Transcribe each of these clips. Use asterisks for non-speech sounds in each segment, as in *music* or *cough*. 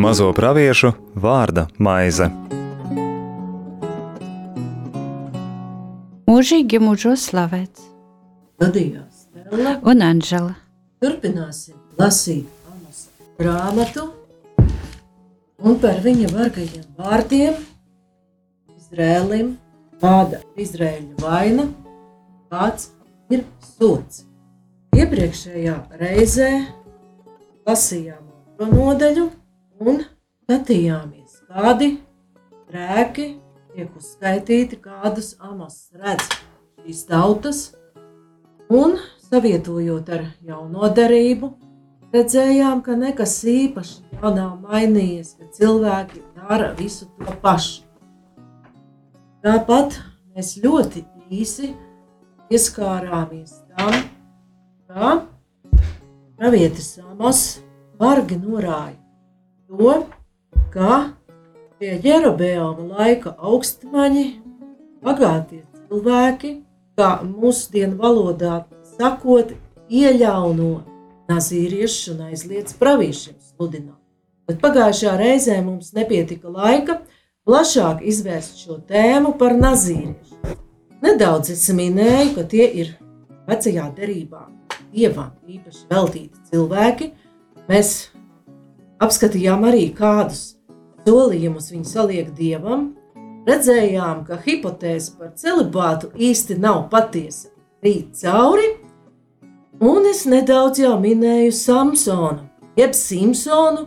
Mazo praviešu vārda maize. Mūžīgi mūžos slavēts Gadījās Stela. un Anžela. Turpināsim lasīt Amosa grāmatu un par viņa vargajiem vārdiem Izrēlim kāda Izrēļa vaina, kāds ir sots. Iepriekšējā reizē lasījām otro nodaļu un skatījāmies, kādi grēki tiek uzskaitīti, kādus Amos redz šīs tautas, un savietojot ar jauno darību, redzējām, ka nekas īpaši jau nav mainījies, ka cilvēki dara visu to pašu. Tāpat mēs ļoti īsi pieskārāmies tam, ka pravietis Amos bargi norāja to, ka pie Jerobeāma laika augstmaņi, bagātie cilvēki, kā mūsdienu valodā sakot, ieļauno nazīriešus un aizliedz pravīšiem sludināt. Bet pagājušajā reizē mums nepietika laika plašāk izvērst šo tēmu par nazīriešiem. Nedaudz es minēju, ka tie ir vecajā derībā dievam īpaši veltīti cilvēki. Mēs apskatījām arī kādus solījumus viņi saliek dievam. Redzējām, ka hipotēze par celibātu īsti nav patiesa. Rīt cauri, un es nedaudz jau minēju Samsonu, jeb Simpsonu,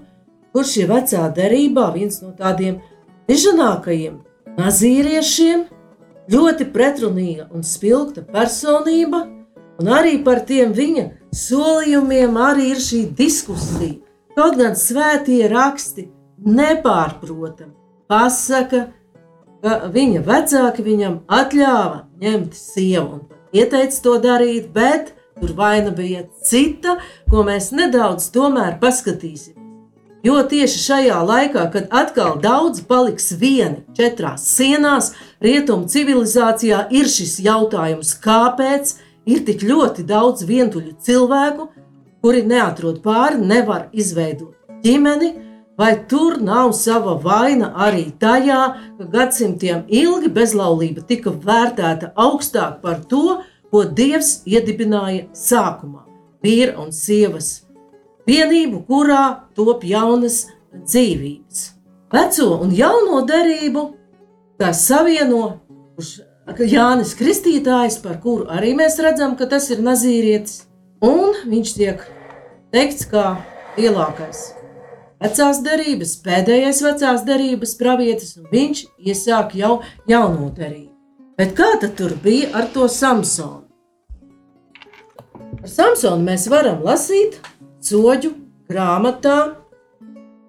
kurš ir vecā derībā viens no tādiem dižanākajiem nazīriešiem, ļoti pretrunīga un spilgta personība, un arī par tiem viņa solījumiem arī ir šī diskusija. Kaut gan svētie raksti nepārprotami pasaka, ka viņa vecāki viņam atļāva ņemt sievu un ieteica to darīt, bet tur vaina bija cita, ko mēs nedaudz tomēr paskatīsimies. Jo tieši šajā laikā, kad atkal daudz paliks vieni četrās sienās, rietumu civilizācijā ir šis jautājums, kāpēc ir tik ļoti daudz vientuļu cilvēku, kuri neatrod pāri, nevar izveidot ģimeni, vai tur nav sava vaina arī tajā, ka gadsimtiem ilgi bezlaulība tika vērtēta augstāk par to, ko Dievs iedibināja sākumā - vīra un sievas vienību, kurā top jaunas dzīvības. Veco un jauno derību, kas savieno kurš Jānis Kristītājs, par kuru arī mēs redzam, ka tas ir nazīrietis, un viņš tiek teikts kā lielākais vecās derības, pēdējais vecās derības pravietis, un viņš iesāk jau jauno derību. Bet kā tad tur bija ar to Samsonu? Ar Samsonu mēs varam lasīt soļu grāmatā,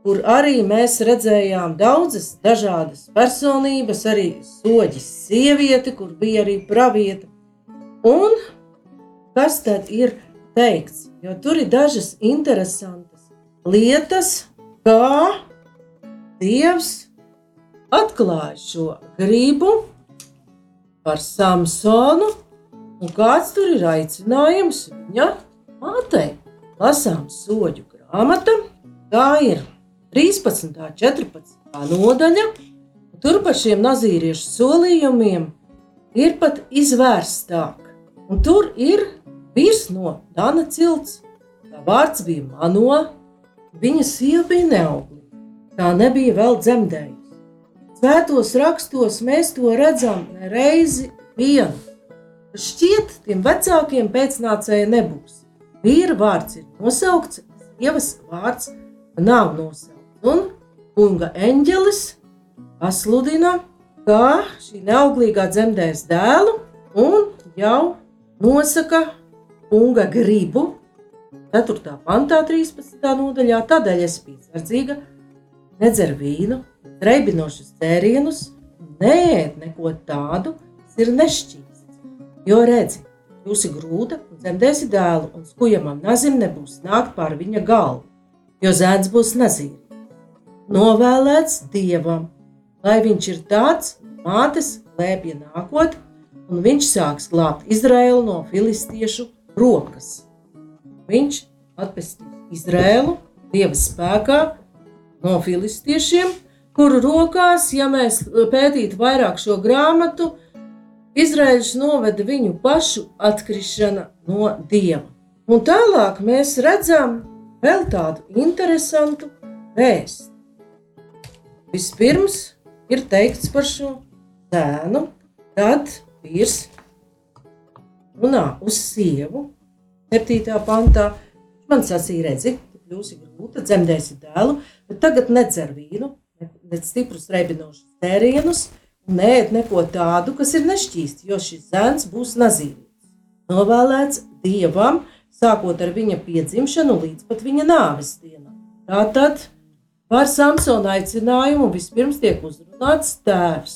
kur arī mēs redzējām daudzas dažādas personības, arī soļas sieviete, kur bija arī pravieta. Un kas tad ir teikts? Jo tur ir dažas interesantas lietas, kā Dievs atklāja šo gribu par Samsonu, un kāds tur ir aicinājums viņa mātei. Lasām soļu grāmatu, tā ir 13. un 14. nodaļa. Tur par šiem nazīriešu solījumiem ir pat izvērstāk. Un tur ir vīrs no Dana cilts. Tā vārds bija Mano, Viņa sieva bija neauglīga, tā nebija vēl dzemdējusi. Svētos rakstos mēs to redzam reizi vienu. Šķiet, tiem vecākiem pēcnācēji nebūs. Vīra vārds ir nosaukts, sievas vārds nav nosaukts. Un kunga eņģelis pasludina, ka šī neauglīgā dzemdēs dēlu un jau nosaka kunga gribu 4. pantā, 13. nodaļā. Tādēļ es piesardzīga, nedzeru vīnu, reibinošus dzērienus, neēd neko tādu, kas ir nešķīsts. Jo redzi, jūs esat grūta un dzemdēsi dēlu, un skujamam nazim nebūs nākt pār viņa galvu, jo zēns būs nazīri. Novēlēts dievam, lai viņš ir tāds mātes lēpja nākot, un viņš sāks glābt Izraēlu no filistiešu rokas. Viņš atpestīs Izraēlu dieva spēkā no filistiešiem, kuru rokās, ja mēs pētītu vairāk šo grāmatu, Izraēļš noveda viņu pašu atkrišana no dieva. Un tālāk mēs redzam vēl tādu interesantu vēstu. Vispirms ir teikts par šo zēnu, tad vīrs runā uz sievu, 7. pantā. Man sacīja, redzi, tu kļūsi grūta, dzemdēsi dēlu, bet tagad nedzer vīnu, ne stiprus reibinošus tērienus, un neēd neko tādu, kas ir nešķīsti, jo šis zēns būs nazīvīgs. Novēlēts dievam, sākot ar viņa piedzimšanu līdz pat viņa nāves dienām. Tātad par Samsona aicinājumu vispirms tiek uzrunāts tēvs,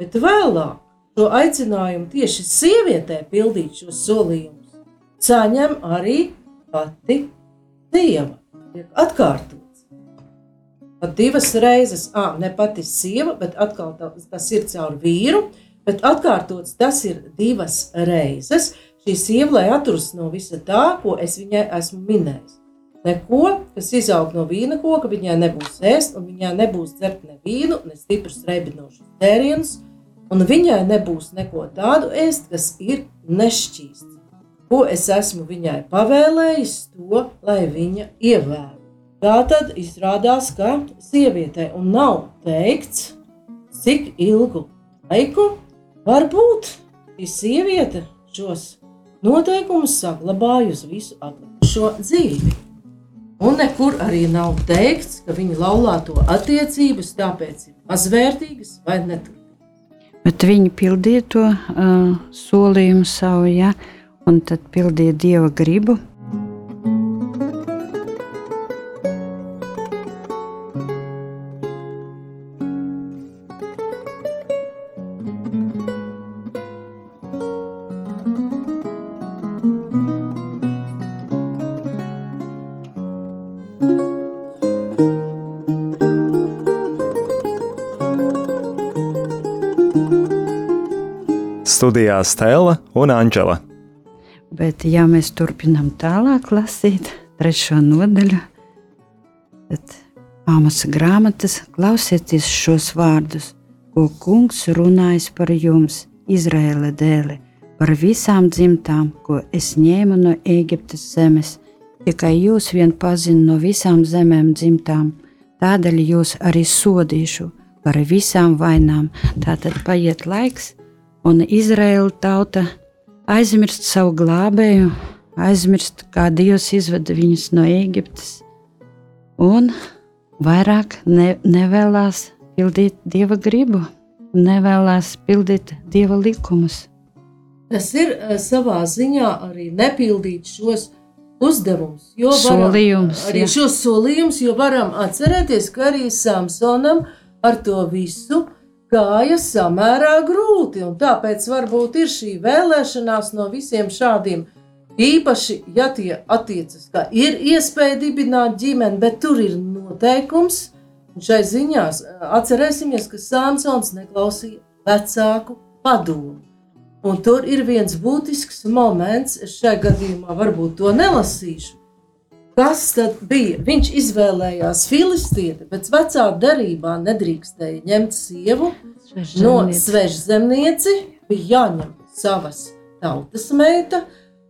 bet vēlāk šo aicinājumu tieši sievietē pildīt šos solījumus, saņem arī pati dieva. Tiek atkārtots. Pat divas reizes, ah, ne pati sieva, bet atkal tas ir caur vīru, bet atkārtots tas ir divas reizes. Šī sieva, lai atturas no visa tā, ko es viņai esmu minējis. Neko, kas izaug no vīna koka, viņai nebūs ēst, un viņai nebūs dzert ne vīnu, ne stiprus reibinošus tērienus, un viņai nebūs neko tādu ēst, kas ir nešķīsts. Ko es esmu viņai pavēlējis, to lai viņa ievēro. Tā tad izrādās, ka sievietei nav teikts, cik ilgu laiku var būt šī sieviete šos noteikumus saglabājusi visu atlikušo dzīvi. Un nekur arī nav teikts, ka viņa laulāto attiecības tāpēc ir mazvērtīgas vai neturpināmas. Bet viņi pildīja to uh, solījumu savu, ja, un tad pildīja dieva gribu. Studijā Stela un Anģela. Bet, ja mēs turpinām tālāk lasīt trešo nodaļu, tad Āmasa grāmatas klausieties šos vārdus, ko kungs runājis par jums, Izraēla dēli, par visām dzimtām, ko es ņēmu no Ēģiptes zemes. Tikai jūs vien pazinu no visām zemēm dzimtām, tādēļ jūs arī sodīšu par visām vainām. Tātad paiet laiks, un Izraēla tauta aizmirst savu glābēju, aizmirst, kā Dievs izveda viņus no Ēģiptes, un vairāk ne, nevēlas pildīt Dieva gribu, nevēlas pildīt Dieva likumus. Tas ir uh, savā ziņā arī nepildīt šos uzdevumus, jo varam, Solījums, arī jā. šos solījumus, jo varam atcerēties, ka arī Samsonam ar to visu gāja samērā grūti, un tāpēc varbūt ir šī vēlēšanās no visiem šādiem. Īpaši, ja tie attiecas, ka ir iespēja dibināt ģimeni, bet tur ir noteikums, šai ziņā atcerēsimies, ka Samsons neklausīja vecāku padomu. Un tur ir viens būtisks moments, šajā gadījumā varbūt to nelasīšu. Kas tad bija? Viņš izvēlējās filistieti, bet vecā derībā nedrīkstēja ņemt sievu no svežzemnieci, bija jāņem savas tautas meita.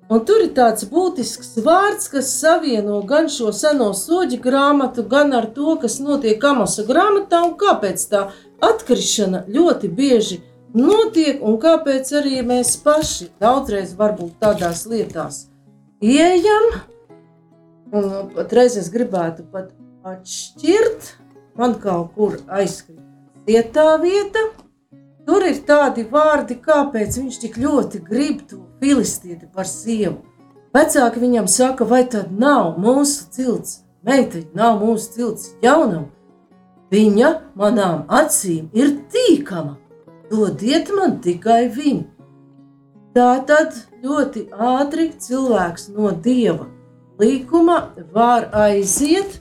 Un tur ir tāds būtisks vārds, kas savieno gan šo seno soļu grāmatu, gan ar to, kas notiek Amasa grāmatā, un kāpēc tā atkrišana ļoti bieži notiek, un kāpēc arī mēs paši daudzreiz varbūt tādās lietās ieejam. Un patreiz es gribētu pat atšķirt, man kaut kur aizkrīt tā vieta. Tur ir tādi vārdi, kāpēc viņš tik ļoti grib to filistieti par sievu. Vecāki viņam saka, vai tad nav mūsu cilts, meiteņa nav mūsu cilts jaunam. Viņa manām acīm ir tīkama, dodiet man tikai viņu. Tā tad ļoti ātri cilvēks no dieva līkuma var aiziet,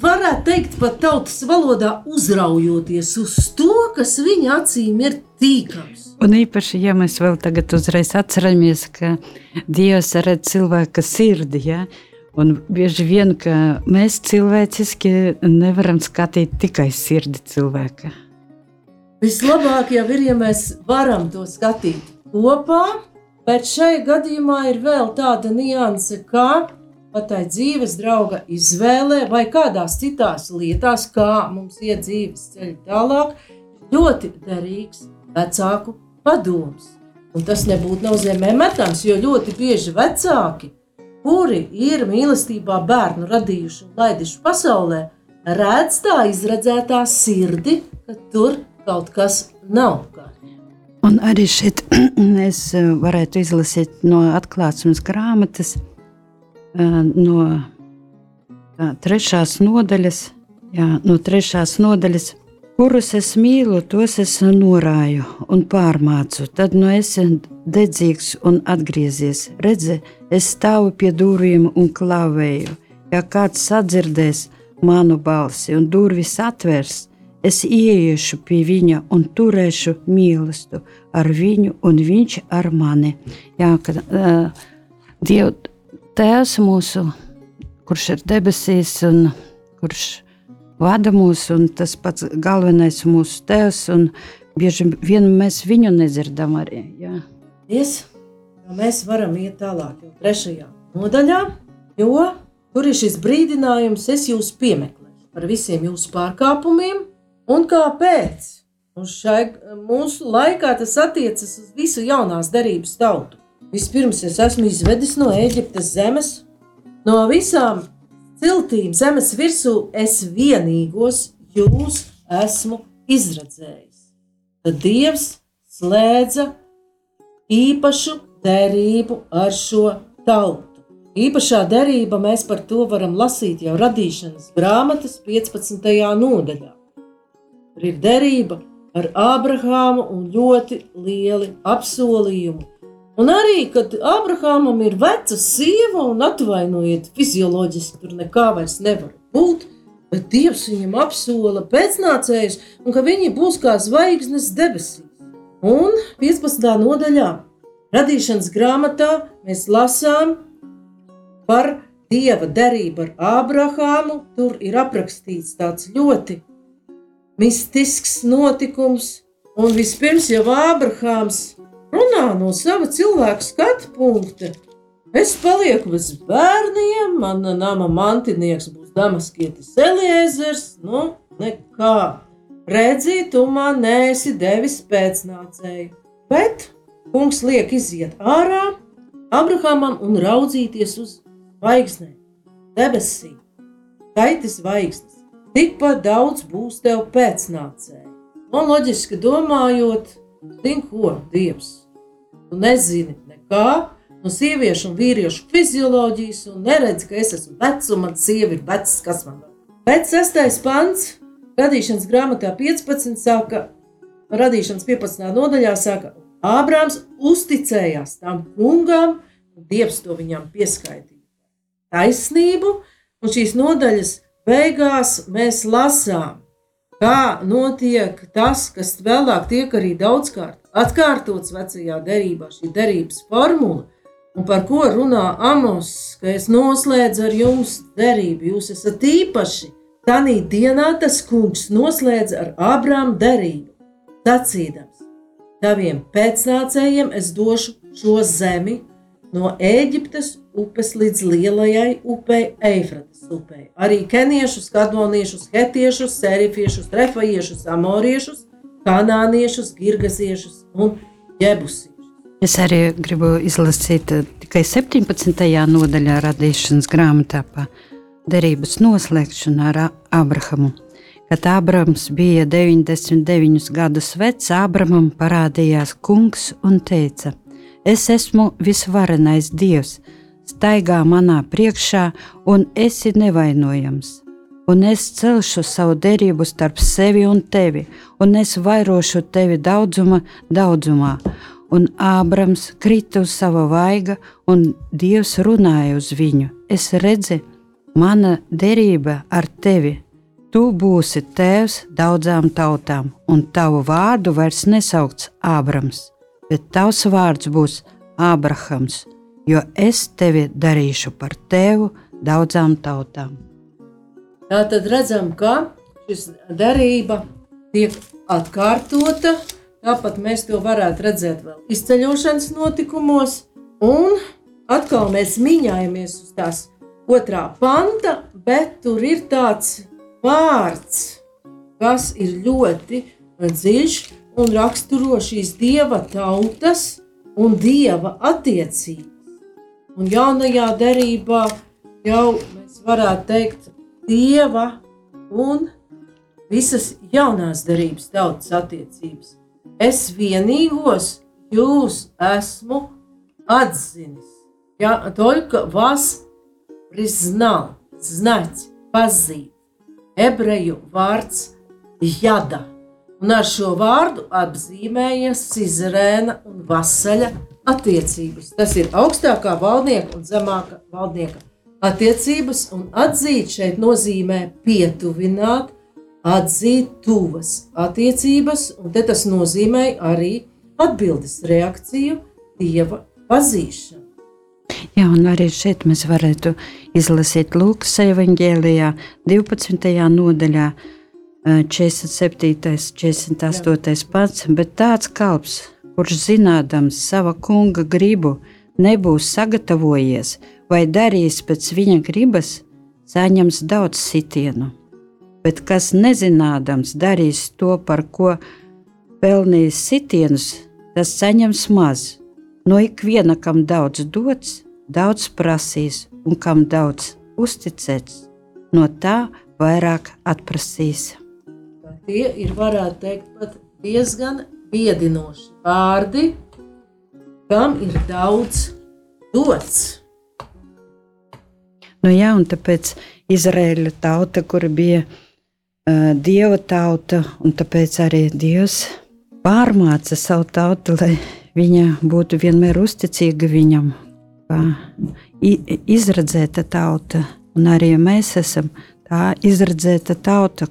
varētu teikt, pat tautas valodā uzraujoties uz to, kas viņa acīm ir tīkams. Un īpaši, ja mēs vēl tagad uzreiz atceramies, ka Dievs redz cilvēka sirdi, ja? un bieži vien, ka mēs cilvēciski nevaram skatīt tikai sirdi cilvēka. Vislabāk jau ir, ja mēs varam to skatīt kopā, bet šai gadījumā ir vēl tāda nianse, kā pat tai dzīves drauga izvēlē vai kādās citās lietās, kā mums iet dzīves ceļi tālāk, ļoti derīgs vecāku padoms. Un tas nebūtu nav zemē metams, jo ļoti bieži vecāki, kuri ir mīlestībā bērnu radījuši un laiduši pasaulē, redz tā izredzētā sirdi, ka tur kaut kas nav kārtībā. Un arī šeit *clears throat* es eh, varētu izlasīt no atklāsmes grāmatas, eh, no trešās nodaļas, jā, no trešās nodaļas kurus es mīlu, tos es norāju un pārmācu. Tad nu esi dedzīgs un atgriezies. Redzi, es stāvu pie durvīm un klavēju. Ja kāds sadzirdēs manu balsi un durvis atvērs, es ieiešu pie viņa un turēšu mīlestību ar viņu un viņš ar mani. Jā, kad uh, Dievs, Tēvs mūsu, kurš ir debesīs un kurš ir vada mūs, un tas pats galvenais mūsu tēvs. Bieži vien mēs viņu nedzirdam arī. Jā. Yes. Mēs varam iet tālāk, jau trešajā nodaļā, jo tur ir šis brīdinājums, es jūs piemeklēšu par visiem jūsu pārkāpumiem un kāpēc. Un šai mūsu laikā tas attiecas uz visu jaunās derības tautu. Vispirms es esmu izvedis no Eģiptes zemes, no visām Ciltīm zemes virsū es vienīgos jūs esmu izredzējis. Tad Dievs slēdza īpašu derību ar šo tautu. Īpašā derība mēs par to varam lasīt jau radīšanas grāmatas 15. nodaļā. Tur ir derība ar Ābrahāmu un ļoti lieli apsolījumi Un arī, kad Abrahamam ir veca sieva, un atvainojiet, fizioloģiski tur nekā vairs nevar būt, bet Dievs viņam apsola pēcnācējus, un ka viņi būs kā zvaigznes debesīs. Un 15. nodaļā radīšanas grāmatā mēs lasām par Dieva derību ar Ābrahāmu. Tur ir aprakstīts tāds ļoti mistisks notikums, un vispirms jau Ābrahāms runā no sava cilvēka skatu punkta. Es palieku bez bērniem, mana nama mantinieks būs Damaskietis Eliezers, nu, nekā. Redzi, tu man nesi devis pēcnācēju, bet kungs liek iziet ārā Abrahamam un raudzīties uz zvaigznēm, debesīm, kaitis zvaigznes. Tikpat daudz būs tev pēcnācēji. Un loģiski domājot, zin ko Dievs nezini nekā no sieviešu un vīriešu fizioloģijas, un neredzi, ka es esmu vecs, un man sieva ir vecs, kas man ir. Bet sestais pants, radīšanas grāmatā 15. saka, radīšanas 15. nodaļā saka, Ābrāms uzticējās tam kungam, un Dievs to viņam pieskaitīja. Taisnību, un šīs nodaļas beigās mēs lasām, kā notiek tas, kas vēlāk tiek arī daudzkārt atkārtots vecajā derībā, šī derības formula, un par ko runā Amos, ka es noslēdzu ar jums derību. Jūs esat īpaši. Tanī dienā tas kungs noslēdz ar Ābrām derību, sacīdams: Taviem pēcnācējiem es došu šo zemi no Ēģiptes upes līdz lielajai upei, Eifrates upei. Arī keniešus, kadoniešus, hetiešus, serifiešus, refajiešus, amoriešus, kanāniešus, girgaziešus un jebusiešus. Es arī gribu izlasīt eh, tikai 17. nodaļā radīšanas grāmatā par derības noslēgšanu ar Abrahamu. Kad Abrahams bija 99 gadus vecs, Abramam parādījās kungs un teica: Es esmu visvarenais dievs, staigā manā priekšā un esi nevainojams un es celšu savu derību starp sevi un tevi, un es vairošu tevi daudzuma daudzumā. Un Ābrams krita uz sava vaiga, un Dievs runāja uz viņu. Es redzu, mana derība ar tevi, tu būsi tēvs daudzām tautām, un tavu vārdu vairs nesaukts Ābrams, bet tavs vārds būs Ābrahams, jo es tevi darīšu par tēvu daudzām tautām. Tā tad redzam, ka šis darība tiek atkārtota. Tāpat mēs to varētu redzēt vēl izceļošanas notikumos, un atkal mēs mīņājamies uz tās otrā panta, bet tur ir tāds vārds, kas ir ļoti dziļš un raksturo šīs dieva tautas un dieva attiecības. Un jaunajā derībā jau mēs varētu teikt, dieva un visas jaunās derības tautas attiecības. Es vienīgos jūs esmu atzinis. Ja, только вас признал, знать, пазīt ebreju vārds jada. Un ar šo vārdu apzīmējas Cizrēna un Vasaļa attiecības. Tas ir augstākā valdnieka un zemākā valdnieka attiecības, un atzīt šeit nozīmē pietuvināt, atzīt tuvas attiecības, un tas nozīmē arī atbildes reakciju dieva pazīšanu. Jā, un arī šeit mēs varētu izlasīt Lūkas evanģēlijā, 12. nodaļā, 47. 48. pants, bet tāds kalps, kurš zinādams sava kunga gribu, nebūs sagatavojies vai darījis pēc viņa gribas, saņems daudz sitienu. Bet kas nezinādams darīs to, par ko pelnījis sitienus, tas saņems maz. No ikviena, kam daudz dots, daudz prasīs, un kam daudz uzticēts, no tā vairāk atprasīs. Tie ir, varētu teikt, diezgan biedinoši vārdi, kam ir daudz dots. Nu jā, un tāpēc Izraēla tauta, kur bija uh, dieva tauta, un tāpēc arī Dievs pārmāca savu tautu, lai viņa būtu vienmēr uzticīga viņam izredzēta tauta, un arī mēs esam tā izredzēta tauta,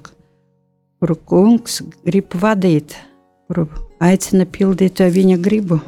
kuru kungs grib vadīt, kuru aicina pildīt viņa gribu.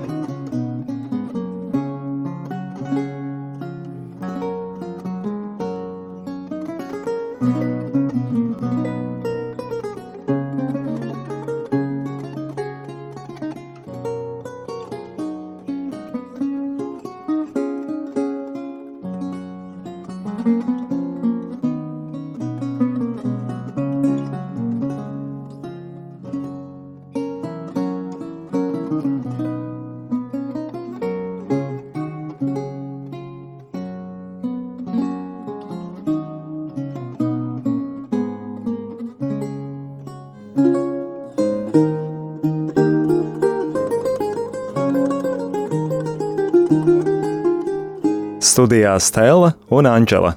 Studijā Stela un Anģela.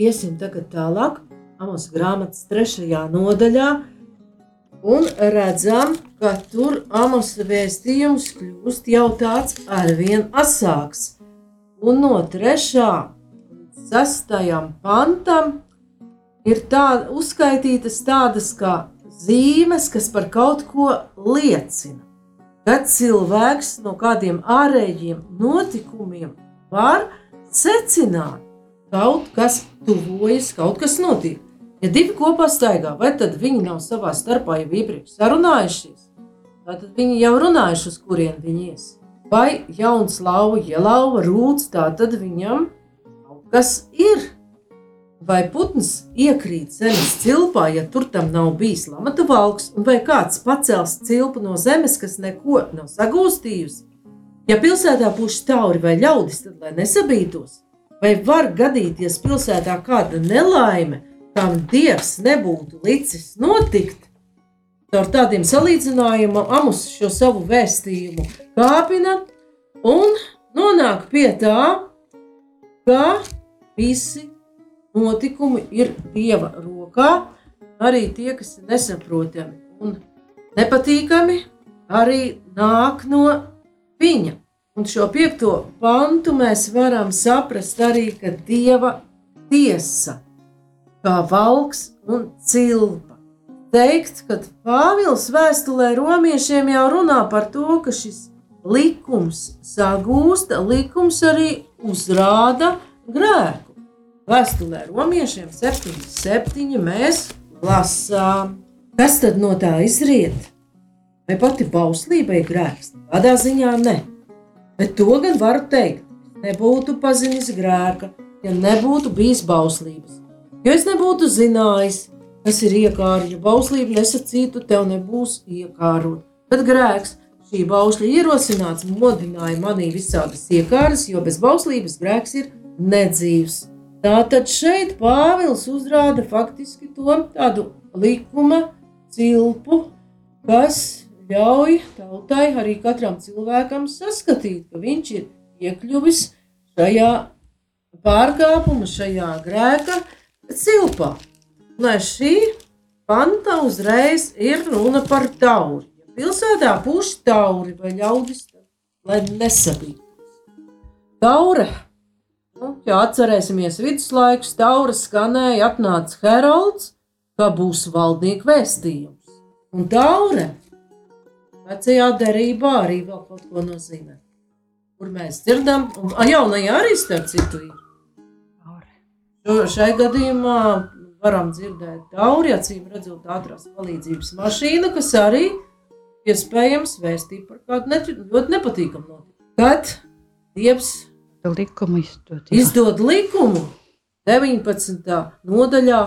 Iesim tagad tālāk, Amos grāmatas trešajā nodaļā, un redzam, ka tur Amos vēstījums kļūst jau tāds arvien asāks. Un no trešā līdz sastajam pantam ir tā, uzskaitītas tādas kā zīmes, kas par kaut ko liecina. Kad cilvēks no kādiem ārējiem notikumiem var secināt, kaut kas tuvojas, kaut kas notiek. Ja divi kopā staigā, vai tad viņi nav savā starpā jau iepriekš sarunājušies? Tad viņi jau runājuši, uz kurien viņi ies. Vai jauns lauva, ja lauva rūc, tā tad viņam kaut kas ir. Vai putns iekrīt zemes cilpā, ja tur tam nav bijis lamata valks, vai kāds pacels cilpu no zemes, kas neko nav sagūstījusi? Ja pilsētā būs tauri vai ļaudis, tad lai nesabītos, vai var gadīties pilsētā kāda nelaime, kam dievs nebūtu licis notikt? Ar tādiem salīdzinājumiem Amus šo savu vēstījumu kāpina un nonāk pie tā, ka visi notikumi ir dieva rokā, arī tie, kas ir nesaprotami un nepatīkami, arī nāk no viņa. Un šo piekto pantu mēs varam saprast arī, ka Dieva tiesa kā valks un cilpa. Teikt, ka Pāvils vēstulē romiešiem jau runā par to, ka šis likums sagūsta, likums arī uzrāda grēku. Vēstulē romiešiem 7,7 mēs lasām. Kas tad no tā izriet? Vai pati bauslība ir grēks? Tādā ziņā ne. Bet to gan varu teikt. Nebūtu pazinis grēka, ja nebūtu bijis bauslības. Jo es nebūtu zinājis, kas ir iekāra, ja bauslība nesacītu, tev nebūs iekārot. Tad grēks, šī bausļa ierosināts, modināja manī visādas iekāras, jo bez bauslības grēks ir nedzīvs. Tātad šeit Pāvils uzrāda faktiski to tādu likuma cilpu, kas ļauj tautai, arī katram cilvēkam saskatīt, ka viņš ir iekļuvis šajā pārkāpuma, šajā grēka cilpā. Lai šī panta uzreiz ir runa par tauri. Ja pilsētā puš tauri vai ļaudis, lai nesabītos. Taure, nu, ja atcerēsimies viduslaikus, taura skanēja, atnāca Herolds, ka būs valdnieku vēstījums. Un taure vecajā derībā arī vēl kaut ko nozīmē. Kur mēs dzirdam, un jaunajā arī starp citu ir. Šai gadījumā varam dzirdēt tauri, acīm redzot, ātrās palīdzības mašīnu, kas arī iespējams vēstī par kādu ne, ļoti nepatīkamu notikumu. Kad Dievs likumu izdod. jā. izdod likumu 19. nodaļā,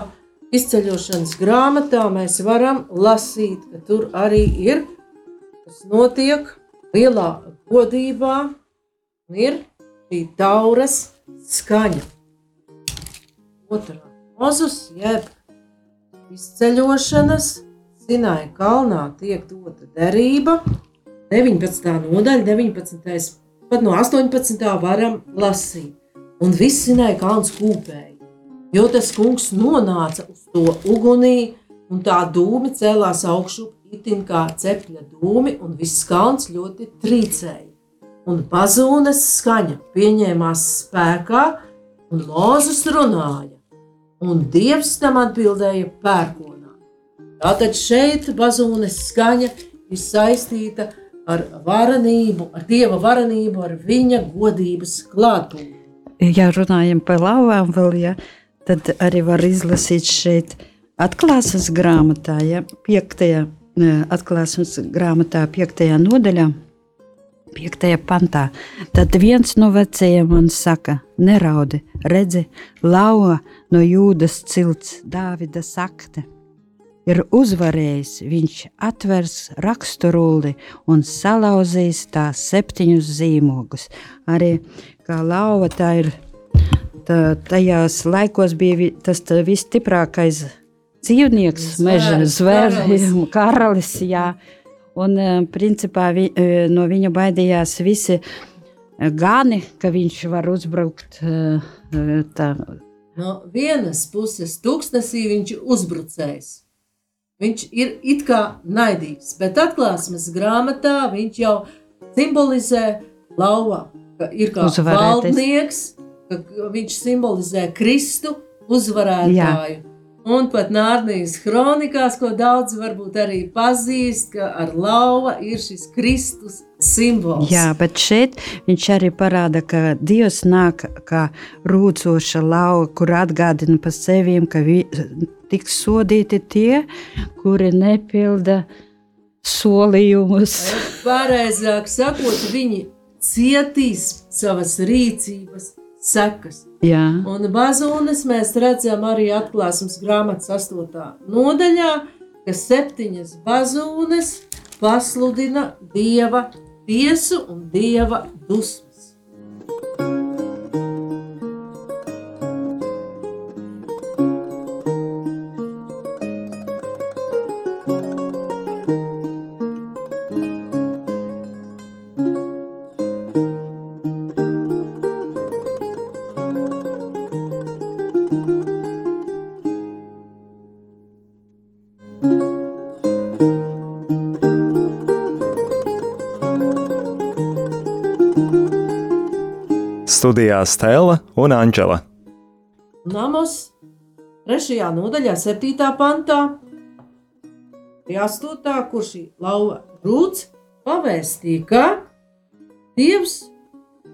izceļošanas grāmatā, mēs varam lasīt, ka tur arī ir, kas notiek lielā godībā, un ir šī tauras skaņa. Otrā mozus, jeb izceļošanas, Sinaja kalnā tiek dota derība, 19. nodaļa, 19. pat no 18. varam lasīt. Un viss Sinaja kalns kūpēja, jo tas kungs nonāca uz to ugunī, un tā dūmi cēlās augšu itin kā cepļa dūmi, un viss kalns ļoti trīcēja. Un bazūnes skaņa pieņēmās spēkā, un Mozus runāja, un Dievs tam atbildēja pērkonā. Tātad šeit bazūnes skaņa ir saistīta ar varenību, ar Dieva varenību, ar viņa godības klātbūtni. Ja runājam par lauvām, vēl, ja, tad arī var izlasīt šeit atklāsmes grāmatā, ja, piektajā, ne, atklāsmes grāmatā, piektajā nodaļā, piektajā pantā. Tad viens no vecajiem man saka, neraudi, redzi, lauva no jūdas cilts, Dāvida sakte. Ir uzvarējis, viņš atvers raksturulli un salauzīs tās septiņus zīmogus. Arī kā lauva tā ir, tā, tajās laikos bija tas tā visstiprākais dzīvnieks, meža zvērs, *laughs* karalis. Jā. Un, eh, principā, vi, eh, no viņa baidījās visi eh, gani, ka viņš var uzbrukt tā, No vienas puses, tūkstnesī viņš ir uzbrucējs. Viņš ir it kā naidīgs, bet atklāsmes grāmatā viņš jau simbolizē lauvā, ka ir kā Uzvarētais. valdnieks, ka viņš simbolizē Kristu uzvarētāju. Un pat Nārdnijas kronikās, ko daudz varbūt arī pazīst, ka ar lauva ir šis Kristus simbols. Jā, bet šeit viņš arī parāda, ka Dievs nāk kā rūcoša lauva, kur atgādina par sevi, ka vi, tiks sodīti tie, kuri nepilda solījumus. Pareizāk sakot, viņi cietīs savas rīcības sekas. Jā, Un bazūnes mēs redzam arī atklāsmes grāmatas 8. nodaļā, ka septiņas bazūnes pasludina dieva tiesu un dieva dusmas. Studijā Stela un Anģela. Namos trešajā nodaļā, septītā pantā, pie astotā, kur šī lauva rūts pavēstīja, ka Dievs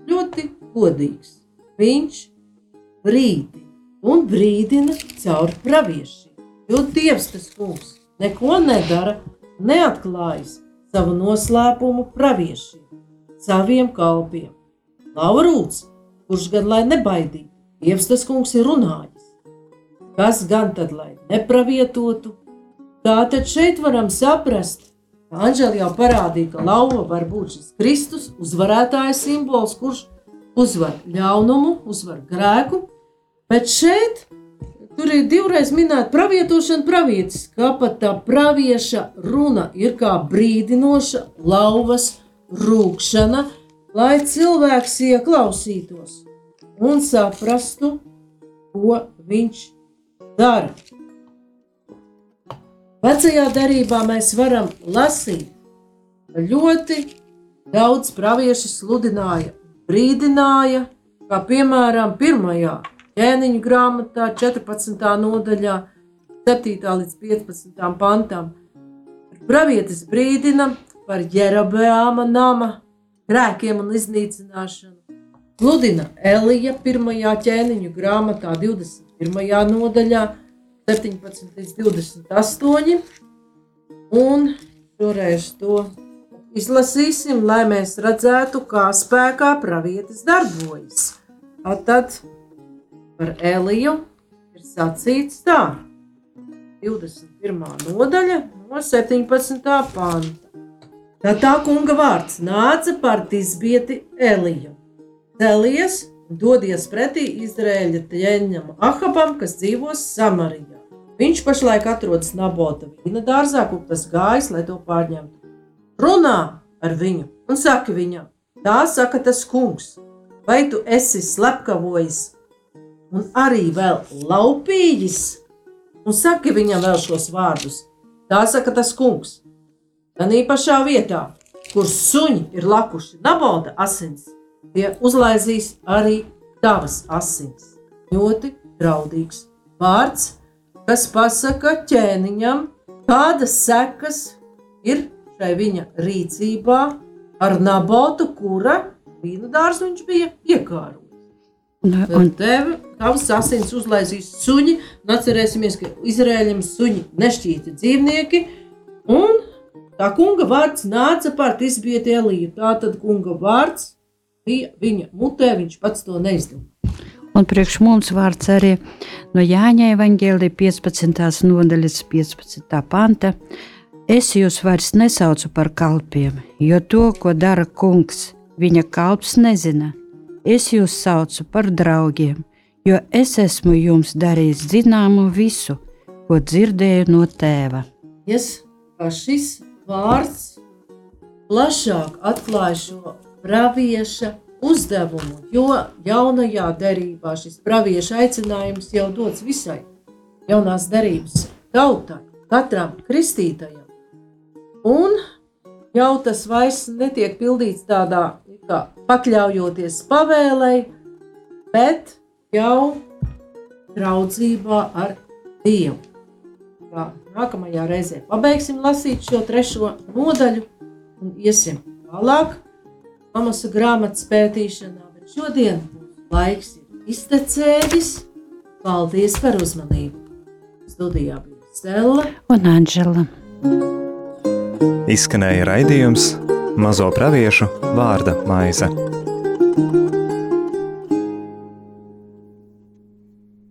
ļoti godīgs. Viņš brīdi un brīdina caur praviešiem. Jo Dievs tas kungs neko nedara, neatklājas savu noslēpumu praviešiem, saviem kalpiem. Laurūts, kurš gan lai nebaidītu, Dievs tas kungs ir runājis. Kas gan tad lai nepravietotu? Tā tad šeit varam saprast, ka Anģeli jau parādīja, ka lauva var būt šis Kristus uzvarētājs simbols, kurš uzvar ļaunumu, uzvar grēku, bet šeit Tur ir divreiz minēta pravietošana, pravietis, kā pat tā pravieša runa ir kā brīdinoša lauvas rūkšana, lai cilvēks ieklausītos un saprastu, ko viņš dara. Vecajā darbā mēs varam lasīt, ka ļoti daudz praviešu sludināja, brīdināja, kā piemēram pirmajā ķēniņu grāmatā, 14. nodaļā, 7. līdz 15. pantam. Pravietis brīdina par Jerabeāma nama grēkiem un iznīcināšanu. Pludina Elija pirmajā ķēniņu grāmatā, 21. nodaļā, 17 līdz 28. Un šoreiz to izlasīsim, lai mēs redzētu, kā spēkā pravietis darbojas. Tad par Eliju ir sacīts tā, 21. nodaļa, no 17. panta. Tā tā kunga vārds nāca par izbieti Eliju. Celies un dodies pretī Izraēļa ķēņam Ahabam, kas dzīvos Samarijā. Viņš pašlaik atrodas Nabota vīna dārzā, kur tas gājis, lai to pārņemtu. Runā ar viņu un saka viņam, tā saka tas kungs, vai tu esi slepkavojis un arī vēl laupījis, un saka viņam vēl šos vārdus. Tā saka tas kungs. Gan īpašā vietā, kur suņi ir lakuši nabolda asins, tie uzlaizīs arī tavas asins. Ļoti draudīgs vārds, kas pasaka ķēniņam, kādas sekas ir šai viņa rīcībā ar nabotu, kura vīnu dārzu viņš bija iekārojis. Un un, tev tavs asins uzlaizīs suņi, atcerēsimies, ka Izrēļam suņi nešķīti dzīvnieki, un tā kunga vārds nāca par izbieti Eliju. Tā tad kunga vārds bija viņa mutē, viņš pats to neizdeva. un priekš mums vārds arī no Jāņa evaņģēlī 15. nodaļas 15. panta. Es jūs vairs nesaucu par kalpiem, jo to, ko dara kungs, viņa kalps nezina. Es jūs saucu par draugiem, jo es esmu jums darījis zināmu visu, ko dzirdēju no tēva. Yes, šis vārds plašāk atklāja šo pravieša uzdevumu, jo jaunajā derībā šis pravieša aicinājums jau dots visai jaunās derības tautai, katram kristītajam. Un jau tas vairs netiek pildīts tādā kā pakļaujoties pavēlei, bet jau draudzībā ar Dievu. Kā nākamajā reizē pabeigsim lasīt šo trešo nodaļu un iesim tālāk Amasu grāmatas pētīšanā, bet šodien laiks ir iztecējis. Paldies par uzmanību! Studijā bija Stela. Un Anģela. Izskanēja raidījums Mazo praviešu vārda maize.